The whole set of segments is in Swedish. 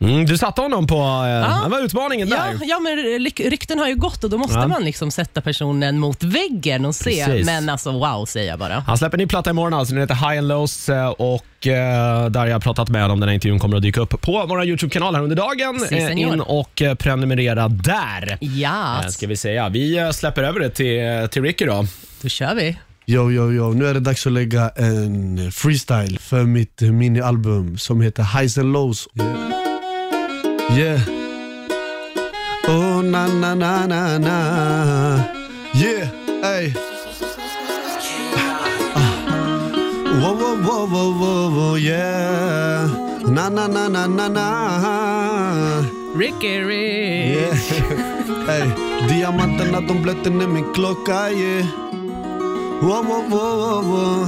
Mm, du satte honom på... Eh, Det var utmaningen Ja, där. ja, men ryk- rykten har ju gått och då måste Ja. man liksom sätta personen mot väggen och se. Precis. Men alltså wow säger jag bara. Han släpper en ny platta imorgon, alltså. den heter High and Lows eh, och eh, där jag har pratat med honom. Den här intervjun kommer att dyka upp på vår YouTube-kanal här under dagen. Si, Eh, senor. in och eh, prenumerera där. Ja, Eh, Ska vi säga. Vi eh, släpper över det till, till Ricky då. då kör vi. Yo, yo, yo. Nu är det dags att lägga en freestyle för mitt minialbum som heter Highs and Lows. Yeah. Yeah. Oh, na, na, na, na, na. Yeah, ey. Ah. Wow, wow, wow, wow, wow, wow, yeah. Na, na, na, na, na, na. Ricky Rick. Yeah. Ey, diamanterna de blöter ner min klocka yeah. Wow, wow, wow, wow, wow.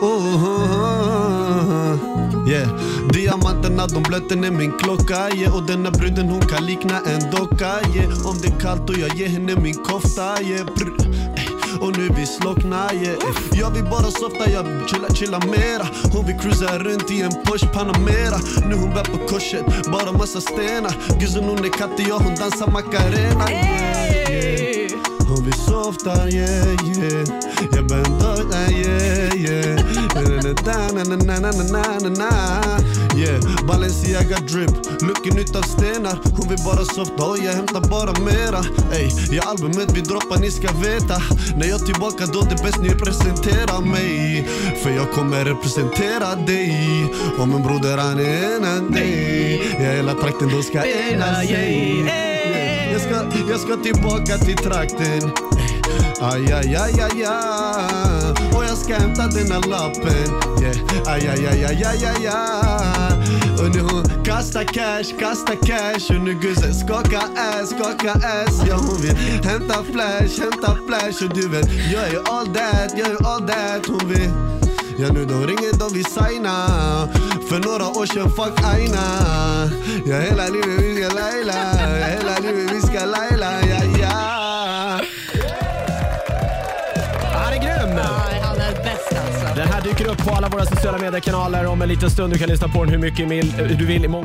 Oh, oh, oh. Yeah. Diamanterna de blöter ner min klocka yeah. Och denna bruden hon kan likna en docka yeah. Om det är kallt och jag ger henne min kofta yeah. Brr. Ey. Och nu vi slockna yeah. Ey. Jag vill bara softa, jag chilla, chilla mera Hon vill cruisa runt i en Porsche Panamera Nu hon bär på korset, bara massa stenar Guzzen hon är katt jag hon dansar Macarena yeah, yeah. Hon vill softa, yeah, yeah Jag bär yeah Na, na, na, na, na, na, na, na. Yeah, Balenciaga drip, looken utav stenar Hon vill bara softa och jag hämtar bara mera Ey, ja albumet vi droppar ni ska veta När jag är tillbaka då det är bäst ni presenterar mig För jag kommer representera dig Om en broder han är en av dig Ja hela trakten då ska ena sig Yeah, jag, ska, jag ska tillbaka till trakten Aj, aj, aj, aj, aj. Ska hämta denna lappen. Yeah. Aj, aj, aj, aj, aj, aj, aj. Och nu hon kastar cash, kastar cash. Och nu guzzen skaka ass, skaka ass. Ja hon vill hämta flash, hämta flash. Och du vet, jag är all that, jag är all that. Hon vill Ja nu de ringer, de vill signa. För några år sedan, fuck aina. Ja hela livet vi ska laila Ja hela livet vi ska laila, Den här dyker upp på alla våra sociala mediekanaler om en liten stund. Du kan lyssna på den hur mycket du vill.